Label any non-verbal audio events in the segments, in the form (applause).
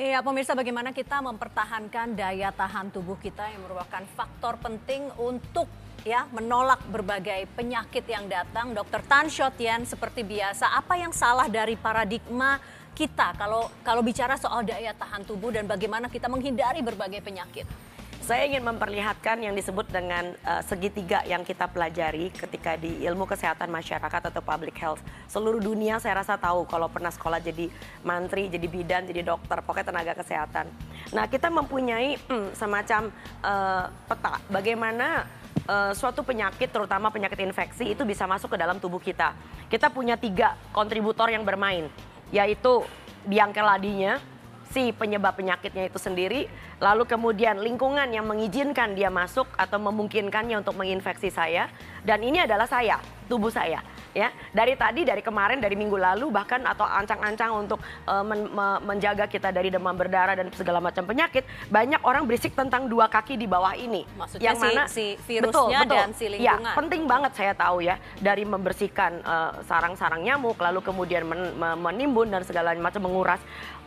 Iya, pemirsa bagaimana kita mempertahankan daya tahan tubuh kita yang merupakan faktor penting untuk ya menolak berbagai penyakit yang datang. Dr. Tan Shotian seperti biasa, apa yang salah dari paradigma kita kalau kalau bicara soal daya tahan tubuh dan bagaimana kita menghindari berbagai penyakit? Saya ingin memperlihatkan yang disebut dengan uh, segitiga yang kita pelajari ketika di ilmu kesehatan masyarakat atau public health. Seluruh dunia saya rasa tahu kalau pernah sekolah jadi mantri, jadi bidan, jadi dokter, pokoknya tenaga kesehatan. Nah, kita mempunyai hmm, semacam uh, peta bagaimana uh, suatu penyakit, terutama penyakit infeksi, itu bisa masuk ke dalam tubuh kita. Kita punya tiga kontributor yang bermain, yaitu biang keladinya, si penyebab penyakitnya itu sendiri, lalu kemudian lingkungan yang mengizinkan dia masuk atau memungkinkannya untuk menginfeksi saya, dan ini adalah saya, tubuh saya. Ya, dari tadi, dari kemarin, dari minggu lalu, bahkan atau ancang-ancang untuk uh, men menjaga kita dari demam berdarah dan segala macam penyakit, banyak orang berisik tentang dua kaki di bawah ini. Maksudnya yang si, mana si virusnya betul, betul. dan si ya, lingkungan. Ya, penting banget saya tahu ya dari membersihkan eh, sarang-sarang uh, nyamuk, lalu kemudian men menimbun dan segala macam menguras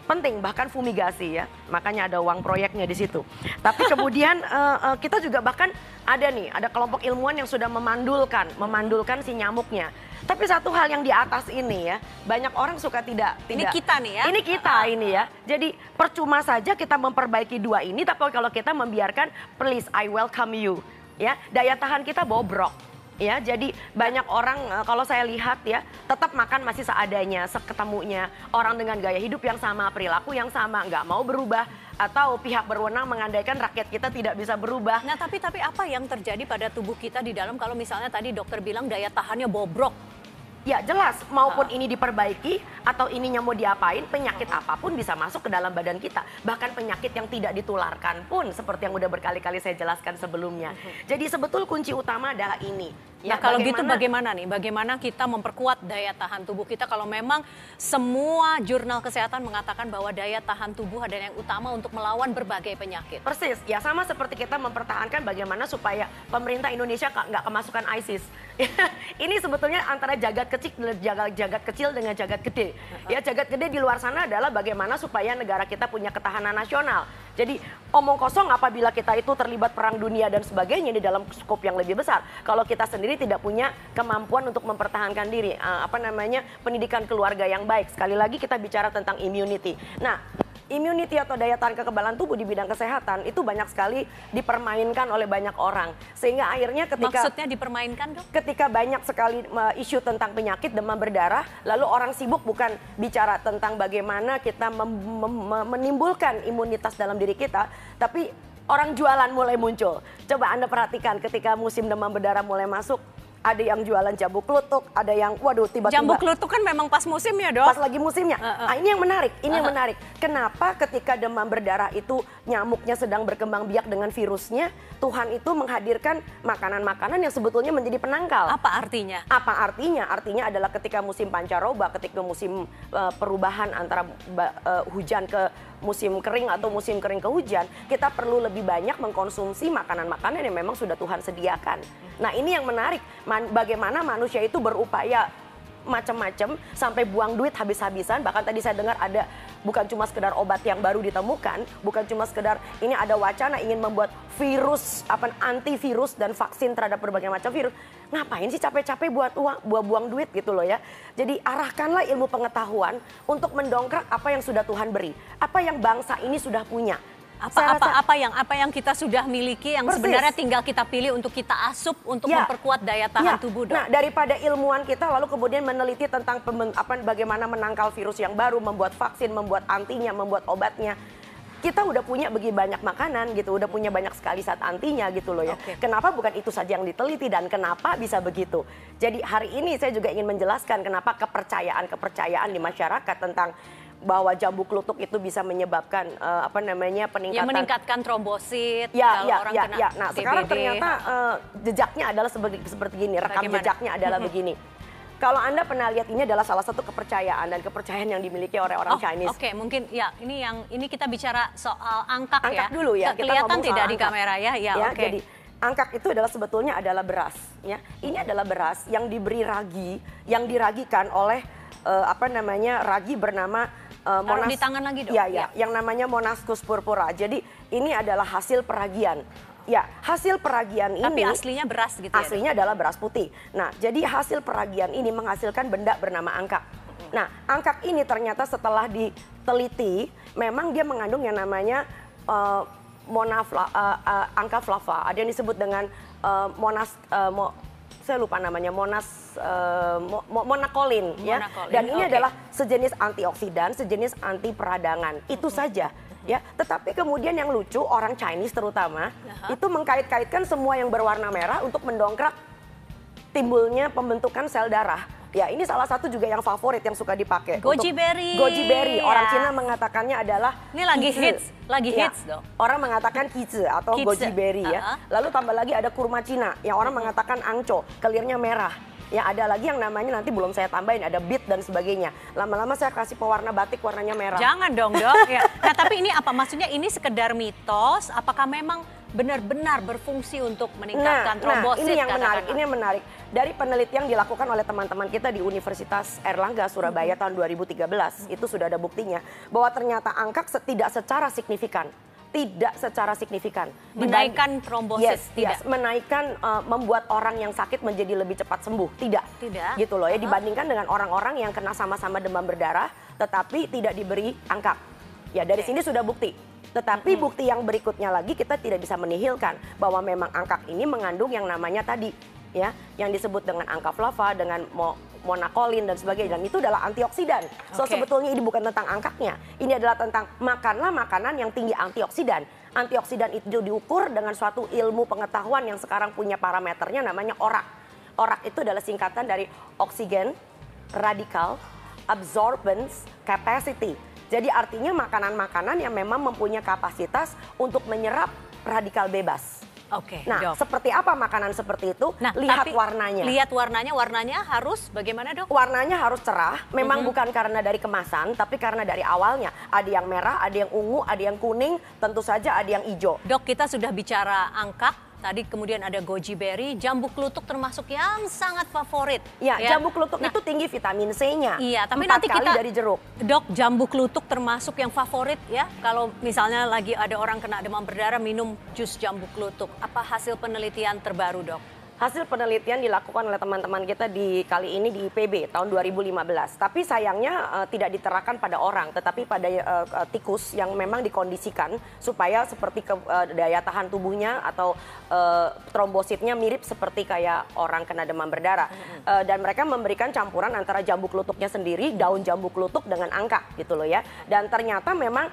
penting bahkan fumigasi ya. Makanya ada uang proyeknya di situ. Tapi kemudian uh, (laughs) uh, kita juga bahkan ada nih ada kelompok ilmuwan yang sudah memandulkan memandulkan si nyamuknya. Tapi satu hal yang di atas ini ya banyak orang suka tidak ini kita nih ya. Ini kita uh, ini ya. Jadi percuma saja kita memperbaiki dua ini tapi kalau kita membiarkan please I welcome you. Ya daya tahan kita bobrok ya jadi banyak orang eh, kalau saya lihat ya tetap makan masih seadanya seketemunya orang dengan gaya hidup yang sama perilaku yang sama nggak mau berubah atau pihak berwenang mengandaikan rakyat kita tidak bisa berubah. Nah tapi tapi apa yang terjadi pada tubuh kita di dalam kalau misalnya tadi dokter bilang daya tahannya bobrok Ya jelas, maupun ini diperbaiki atau ininya mau diapain, penyakit apa pun bisa masuk ke dalam badan kita. Bahkan penyakit yang tidak ditularkan pun seperti yang udah berkali-kali saya jelaskan sebelumnya. Jadi sebetul kunci utama adalah ini. Ya, nah kalau gitu bagaimana, gitu bagaimana nih? Bagaimana kita memperkuat daya tahan tubuh kita kalau memang semua jurnal kesehatan mengatakan bahwa daya tahan tubuh adalah yang utama untuk melawan berbagai penyakit. Persis, ya sama seperti kita mempertahankan bagaimana supaya pemerintah Indonesia nggak kemasukan ISIS. (laughs) ini sebetulnya antara jagat kecil jagat jagat kecil dengan jagat gede. Ya jagat gede di luar sana adalah bagaimana supaya negara kita punya ketahanan nasional. Jadi omong kosong apabila kita itu terlibat perang dunia dan sebagainya di dalam skop yang lebih besar. Kalau kita sendiri tidak punya kemampuan untuk mempertahankan diri, eh, apa namanya pendidikan keluarga yang baik. Sekali lagi kita bicara tentang immunity. Nah, immunity atau daya tahan kekebalan tubuh di bidang kesehatan itu banyak sekali dipermainkan oleh banyak orang sehingga akhirnya ketika maksudnya dipermainkan dong ketika banyak sekali uh, isu tentang penyakit demam berdarah lalu orang sibuk bukan bicara tentang bagaimana kita menimbulkan imunitas dalam diri kita tapi orang jualan mulai muncul coba anda perhatikan ketika musim demam berdarah mulai masuk ada yang jualan jambu klutuk, ada yang waduh tiba-tiba jambu klutuk kan memang pas musimnya dong. Pas lagi musimnya. Uh, uh. Nah, ini yang menarik, ini uh, yang menarik. Kenapa ketika demam berdarah itu nyamuknya sedang berkembang biak dengan virusnya, Tuhan itu menghadirkan makanan-makanan yang sebetulnya menjadi penangkal. Apa artinya? Apa artinya? Artinya adalah ketika musim pancaroba, ketika musim uh, perubahan antara uh, hujan ke musim kering atau musim kering ke hujan, kita perlu lebih banyak mengkonsumsi makanan-makanan yang memang sudah Tuhan sediakan. Nah, ini yang menarik, man, bagaimana manusia itu berupaya macam-macam sampai buang duit habis-habisan bahkan tadi saya dengar ada bukan cuma sekedar obat yang baru ditemukan bukan cuma sekedar ini ada wacana ingin membuat virus apa antivirus dan vaksin terhadap berbagai macam virus. Ngapain sih capek-capek buat uang buat buang duit gitu loh ya? Jadi arahkanlah ilmu pengetahuan untuk mendongkrak apa yang sudah Tuhan beri apa yang bangsa ini sudah punya apa apa apa yang apa yang kita sudah miliki yang Persis. sebenarnya tinggal kita pilih untuk kita asup untuk ya. memperkuat daya tahan ya. tubuh dok. Nah daripada ilmuwan kita lalu kemudian meneliti tentang apa bagaimana menangkal virus yang baru, membuat vaksin, membuat antinya, membuat obatnya kita udah punya bagi banyak makanan gitu, udah punya banyak sekali saat antinya gitu loh ya. Okay. Kenapa bukan itu saja yang diteliti dan kenapa bisa begitu? Jadi hari ini saya juga ingin menjelaskan kenapa kepercayaan-kepercayaan di masyarakat tentang bahwa jambu klutuk itu bisa menyebabkan uh, apa namanya peningkatan ya, meningkatkan trombosit ya ya orang ya, kena ya. nah DBD. sekarang ternyata uh, jejaknya adalah seperti seperti gini rekam Bagaimana? jejaknya adalah (laughs) begini kalau Anda pernah lihat ini adalah salah satu kepercayaan dan kepercayaan yang dimiliki oleh orang oh, Chinese. Oke, okay. mungkin ya ini yang ini kita bicara soal angkak, angkak ya. dulu ya. Kita Kelihatan tidak di kamera ya. Ya, ya oke. Okay. Jadi angkak itu adalah sebetulnya adalah beras ya. Ini adalah beras yang diberi ragi, yang diragikan oleh uh, apa namanya ragi bernama Uh, monas, di tangan lagi dong. Ya, ya, ya, yang namanya Monascus purpura. Jadi ini adalah hasil peragian. Ya, hasil peragian Tapi ini. Tapi aslinya beras gitu aslinya ya? Aslinya adalah beras putih. Nah, jadi hasil peragian ini menghasilkan benda bernama angkak. Nah, angkak ini ternyata setelah diteliti, memang dia mengandung yang namanya uh, monafla, uh, uh, angka flava. Ada yang disebut dengan uh, monas, uh, mo, saya lupa namanya monas uh, mo, mo, monakolin, ya. Dan ini okay. adalah sejenis antioksidan, sejenis anti peradangan. Itu saja ya. Tetapi kemudian yang lucu orang Chinese terutama uh-huh. itu mengkait-kaitkan semua yang berwarna merah untuk mendongkrak timbulnya pembentukan sel darah. Ya, ini salah satu juga yang favorit yang suka dipakai. Goji berry. Goji berry. Orang ya. Cina mengatakannya adalah Ini lagi kizi. hits, lagi ya. hits dong. Orang mengatakan kizi atau kizi. goji berry ya. Uh -huh. Lalu tambah lagi ada kurma Cina yang orang mengatakan angco, kelirnya merah. Ya ada lagi yang namanya nanti belum saya tambahin ada beat dan sebagainya. Lama-lama saya kasih pewarna batik warnanya merah. Jangan dong dok. ya. Nah tapi ini apa maksudnya ini sekedar mitos? Apakah memang benar-benar berfungsi untuk meningkatkan nah, trombosit? Nah ini yang menarik. Ini yang menarik. Dari penelitian yang dilakukan oleh teman-teman kita di Universitas Erlangga Surabaya hmm. tahun 2013 itu sudah ada buktinya bahwa ternyata angka tidak secara signifikan tidak secara signifikan. Menaikkan trombosit yes, tidak. Yes, menaikkan uh, membuat orang yang sakit menjadi lebih cepat sembuh. Tidak. Tidak. Gitu loh ya dibandingkan dengan orang-orang yang kena sama-sama demam berdarah tetapi tidak diberi angka. Ya dari okay. sini sudah bukti. Tetapi hmm. bukti yang berikutnya lagi kita tidak bisa menihilkan bahwa memang angka ini mengandung yang namanya tadi ya yang disebut dengan angka flava dengan mo monakolin dan sebagainya dan itu adalah antioksidan. So okay. sebetulnya ini bukan tentang angkaknya. Ini adalah tentang makanlah makanan yang tinggi antioksidan. Antioksidan itu diukur dengan suatu ilmu pengetahuan yang sekarang punya parameternya namanya ORAK. ORAK itu adalah singkatan dari oksigen, radikal, absorbance, capacity. Jadi artinya makanan-makanan yang memang mempunyai kapasitas untuk menyerap radikal bebas. Oke. Okay, nah, dok. seperti apa makanan seperti itu? Nah, lihat tapi, warnanya. Lihat warnanya, warnanya harus bagaimana dok? Warnanya harus cerah. Memang mm -hmm. bukan karena dari kemasan, tapi karena dari awalnya. Ada yang merah, ada yang ungu, ada yang kuning, tentu saja ada yang hijau. Dok, kita sudah bicara angka Tadi kemudian ada goji berry, jambu klutuk termasuk yang sangat favorit. Ya, ya. jambu klutuk nah, itu tinggi vitamin C-nya. Iya, tapi nanti kita dari jeruk. Dok, jambu klutuk termasuk yang favorit ya. Kalau misalnya lagi ada orang kena demam berdarah minum jus jambu klutuk. Apa hasil penelitian terbaru, Dok? Hasil penelitian dilakukan oleh teman-teman kita di kali ini di IPB tahun 2015. Tapi sayangnya uh, tidak diterapkan pada orang, tetapi pada uh, tikus yang memang dikondisikan supaya seperti ke, uh, daya tahan tubuhnya atau uh, trombositnya mirip seperti kayak orang kena demam berdarah. Uh, dan mereka memberikan campuran antara jambu kelutuknya sendiri, daun jambu kelutuk dengan angka gitu loh ya. Dan ternyata memang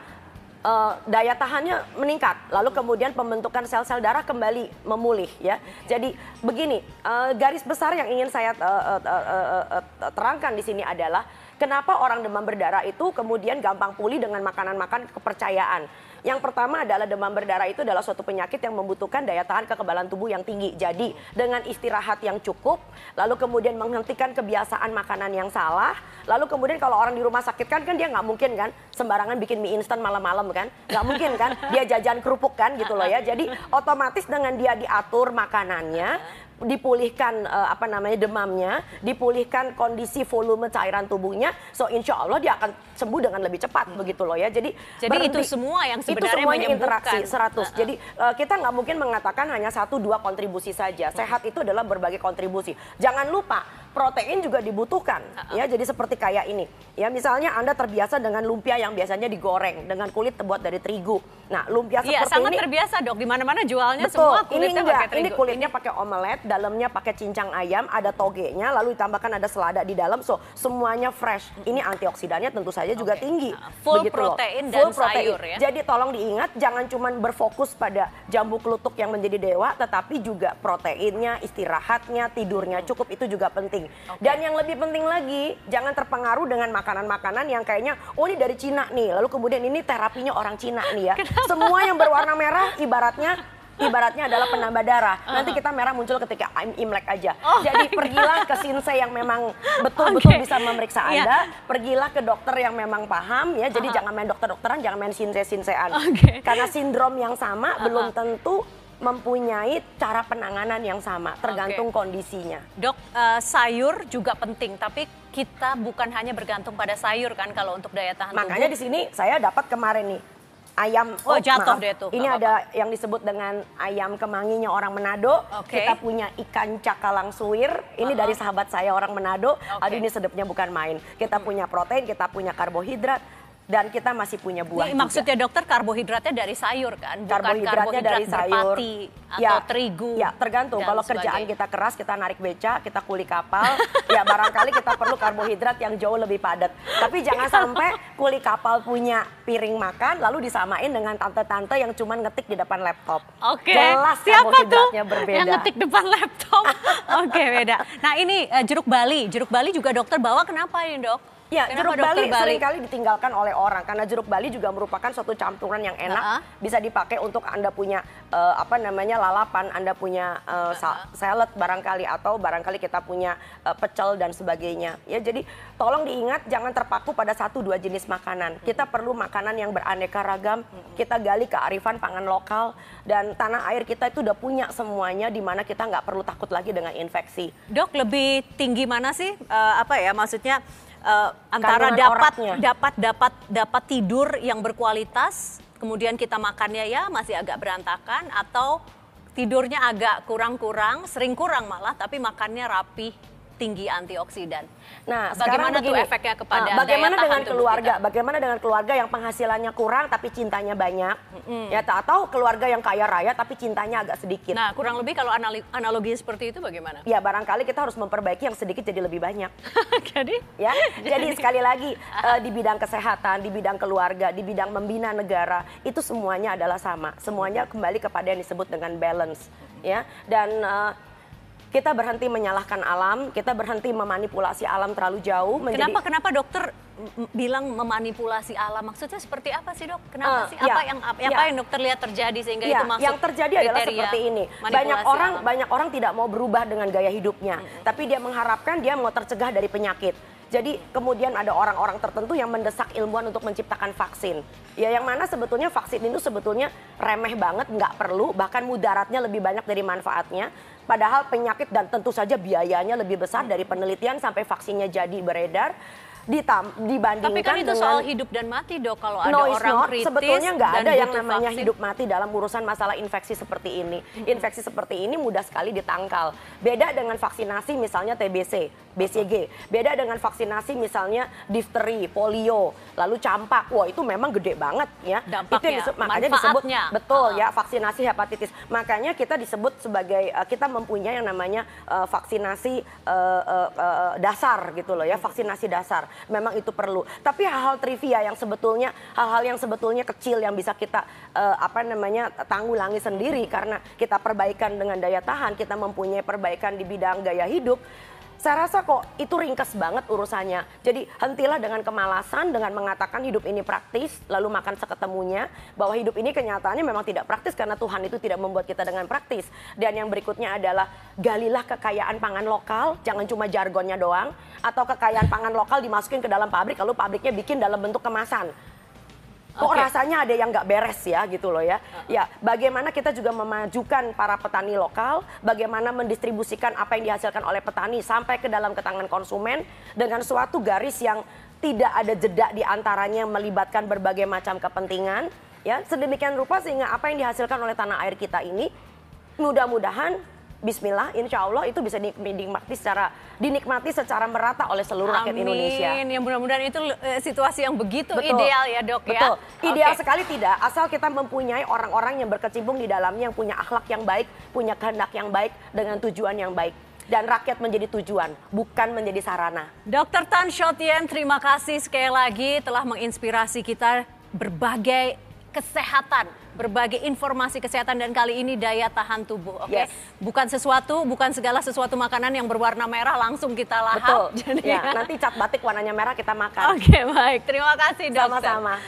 uh, daya tahannya meningkat. Lalu kemudian pembentukan sel-sel darah kembali memulih ya. Jadi begini, uh, garis besar yang ingin saya uh, uh, uh, uh, terangkan di sini adalah kenapa orang demam berdarah itu kemudian gampang pulih dengan makanan-makan kepercayaan. Yang pertama adalah demam berdarah itu adalah suatu penyakit yang membutuhkan daya tahan kekebalan tubuh yang tinggi. Jadi dengan istirahat yang cukup, lalu kemudian menghentikan kebiasaan makanan yang salah, lalu kemudian kalau orang di rumah sakit kan kan dia nggak mungkin kan sembarangan bikin mie instan malam-malam kan, nggak mungkin kan dia jajan kerupuk kan gitu loh ya. Jadi otomatis dengan dia diatur makanannya, dipulihkan uh, apa namanya demamnya, dipulihkan kondisi volume cairan tubuhnya, so insya Allah dia akan sembuh dengan lebih cepat hmm. begitu loh ya. Jadi jadi berhenti, itu semua yang sebenarnya itu semuanya interaksi 100. Uh -uh. Jadi uh, kita nggak mungkin mengatakan hanya satu dua kontribusi saja. Sehat itu adalah berbagai kontribusi. Jangan lupa protein juga dibutuhkan uh -uh. ya. Jadi seperti kayak ini. Ya misalnya anda terbiasa dengan lumpia yang biasanya digoreng dengan kulit terbuat dari terigu. Nah lumpia iya, seperti sangat ini terbiasa dok. Di mana mana jualnya betul, semua kulitnya ini enggak, pakai terigu. ini kulitnya pakai omelet dalamnya pakai cincang ayam ada togenya lalu ditambahkan ada selada di dalam. So semuanya fresh. Ini antioksidannya tentu saja juga okay. tinggi. Nah, full Begitu protein loh. dan full protein. sayur ya. Jadi tolong diingat jangan cuma berfokus pada jambu kelutuk yang menjadi dewa tetapi juga proteinnya istirahatnya tidurnya cukup itu juga penting penting. Okay. Dan yang lebih penting lagi, jangan terpengaruh dengan makanan-makanan yang kayaknya, oh ini dari Cina nih, lalu kemudian ini terapinya orang Cina nih ya. (laughs) Semua yang berwarna merah ibaratnya ibaratnya adalah penambah darah. Nanti kita merah muncul ketika Imlek aja. Oh Jadi (laughs) pergilah ke sinse yang memang betul-betul okay. bisa memeriksa iya. Anda, yeah. pergilah ke dokter yang memang paham ya. Jadi uh -huh. jangan main dokter-dokteran, jangan main sinse-sinsean. Okay. Karena sindrom yang sama uh -huh. belum tentu mempunyai cara penanganan yang sama, tergantung Oke. kondisinya. Dok, eh, sayur juga penting, tapi kita bukan hanya bergantung pada sayur kan kalau untuk daya tahan Makanya tubuh. di sini saya dapat kemarin nih ayam. Oh, jatuh maaf. deh tuh, Ini nggak ada yang disebut dengan ayam kemanginya orang Manado. Oke. Kita punya ikan cakalang suwir. Ini dari sahabat saya orang Manado. Aduh ini sedapnya bukan main. Kita punya protein, kita punya karbohidrat, dan kita masih punya buah. Ini juga. maksudnya dokter karbohidratnya dari sayur kan, bukan karbohidratnya karbohidrat dari sayur, berpati atau terigu. Ya, tergantung. Kalau kerjaan kita keras, kita narik beca, kita kuli kapal, (laughs) ya barangkali kita perlu karbohidrat yang jauh lebih padat. Tapi jangan sampai kuli kapal punya piring makan, lalu disamain dengan tante-tante yang cuma ngetik di depan laptop. Oke, Jelas siapa tuh karbohidratnya berbeda. yang ngetik depan laptop? (laughs) Oke, beda. Nah ini eh, jeruk Bali, jeruk Bali juga dokter bawa kenapa ini dok? Ya, Kenapa jeruk Bali, sering kali ditinggalkan oleh orang karena jeruk Bali juga merupakan suatu campuran yang enak, Ha-ha. bisa dipakai untuk Anda punya eh, apa namanya lalapan, Anda punya eh, sa- salad barangkali atau barangkali kita punya eh, pecel dan sebagainya. Ya, jadi tolong diingat jangan terpaku pada satu dua jenis makanan. Kita perlu makanan yang beraneka ragam, kita gali kearifan pangan lokal dan tanah air kita itu udah punya semuanya di mana kita nggak perlu takut lagi dengan infeksi. Dok lebih tinggi mana sih? eh, apa ya maksudnya eh, antara Kandungan dapat oratnya. dapat dapat dapat tidur yang berkualitas, kemudian kita makannya ya masih agak berantakan atau tidurnya agak kurang-kurang, sering kurang malah, tapi makannya rapi, tinggi antioksidan. Nah, bagaimana tuh begini, efeknya kepada ah, bagaimana daya dengan keluarga? kita? Bagaimana dengan keluarga yang penghasilannya kurang tapi cintanya banyak? Ya, tak atau keluarga yang kaya raya tapi cintanya agak sedikit. Nah, kurang lebih kalau anali- analogi seperti itu bagaimana? Ya, barangkali kita harus memperbaiki yang sedikit jadi lebih banyak. (laughs) Jadi Ya, (laughs) jadi sekali lagi eh, di bidang kesehatan, di bidang keluarga, di bidang membina negara itu semuanya adalah sama. Semuanya kembali kepada yang disebut dengan balance, ya. Dan eh, kita berhenti menyalahkan alam, kita berhenti memanipulasi alam terlalu jauh. menjadi- Kenapa kenapa dokter bilang memanipulasi alam? Maksudnya seperti apa sih dok? Kenapa Eh, sih? ya, Apa yang apa, ya. apa yang dokter lihat terjadi sehingga Ya, itu masuk? yang terjadi adalah seperti ini. Banyak orang alam? banyak orang tidak mau berubah dengan gaya hidupnya, tapi dia mengharapkan dia mau tercegah dari penyakit. Jadi kemudian ada orang-orang tertentu yang mendesak ilmuwan untuk menciptakan vaksin. Ya yang mana sebetulnya vaksin itu sebetulnya remeh banget, nggak perlu, bahkan mudaratnya lebih banyak dari manfaatnya. Padahal penyakit dan tentu saja biayanya lebih besar dari penelitian sampai vaksinnya jadi beredar. Ditam, dibandingkan Tapi kan itu dengan soal hidup dan mati dok. Kalau ada no, orang not. kritis Sebetulnya nggak ada yang namanya vaksin. hidup mati dalam urusan masalah infeksi seperti ini. Infeksi seperti ini mudah sekali ditangkal. Beda dengan vaksinasi misalnya TBC, BCG. Beda dengan vaksinasi misalnya difteri, polio, lalu campak. Wah itu memang gede banget ya. Dampaknya, itu yang disebut, makanya disebut betul Uh-uh. ya vaksinasi hepatitis. Makanya kita disebut sebagai uh, kita mempunyai yang namanya uh, vaksinasi uh, uh, uh, dasar gitu loh ya, vaksinasi dasar. Memang itu perlu. Tapi hal-hal trivia yang sebetulnya hal-hal yang sebetulnya kecil yang bisa kita uh, apa namanya tanggulangi sendiri karena kita perbaikan dengan daya tahan, kita mempunyai perbaikan di bidang gaya hidup. Saya rasa kok itu ringkes banget urusannya. Jadi hentilah dengan kemalasan dengan mengatakan hidup ini praktis lalu makan seketemunya bahwa hidup ini kenyataannya memang tidak praktis karena Tuhan itu tidak membuat kita dengan praktis. Dan yang berikutnya adalah galilah kekayaan pangan lokal, jangan cuma jargonnya doang atau kekayaan pangan lokal dimasukin ke dalam pabrik lalu pabriknya bikin dalam bentuk kemasan. Kok Oke. rasanya ada yang nggak beres ya gitu loh ya. Ya, bagaimana kita juga memajukan para petani lokal, bagaimana mendistribusikan apa yang dihasilkan oleh petani sampai ke dalam ke tangan konsumen dengan suatu garis yang tidak ada jeda di antaranya melibatkan berbagai macam kepentingan ya sedemikian rupa sehingga apa yang dihasilkan oleh tanah air kita ini mudah-mudahan Bismillah, insya Allah itu bisa dinikmati secara dinikmati secara merata oleh seluruh rakyat Indonesia. Amin. Yang mudah-mudahan itu eh, situasi yang begitu Betul. ideal ya dok Betul. ya. Ideal Oke. sekali tidak, asal kita mempunyai orang-orang yang berkecimpung di dalamnya yang punya akhlak yang baik, punya kehendak yang baik dengan tujuan yang baik. Dan rakyat menjadi tujuan, bukan menjadi sarana. Dokter Tan Shotien, terima kasih sekali lagi telah menginspirasi kita berbagai kesehatan, berbagai informasi kesehatan dan kali ini daya tahan tubuh. Oke, Yes. bukan sesuatu, bukan segala sesuatu makanan yang berwarna merah langsung kita lahap. Betul. (laughs) Jadi Ya, nanti cat batik warnanya merah kita makan. Oke, baik. Terima kasih dokter. Sama-sama.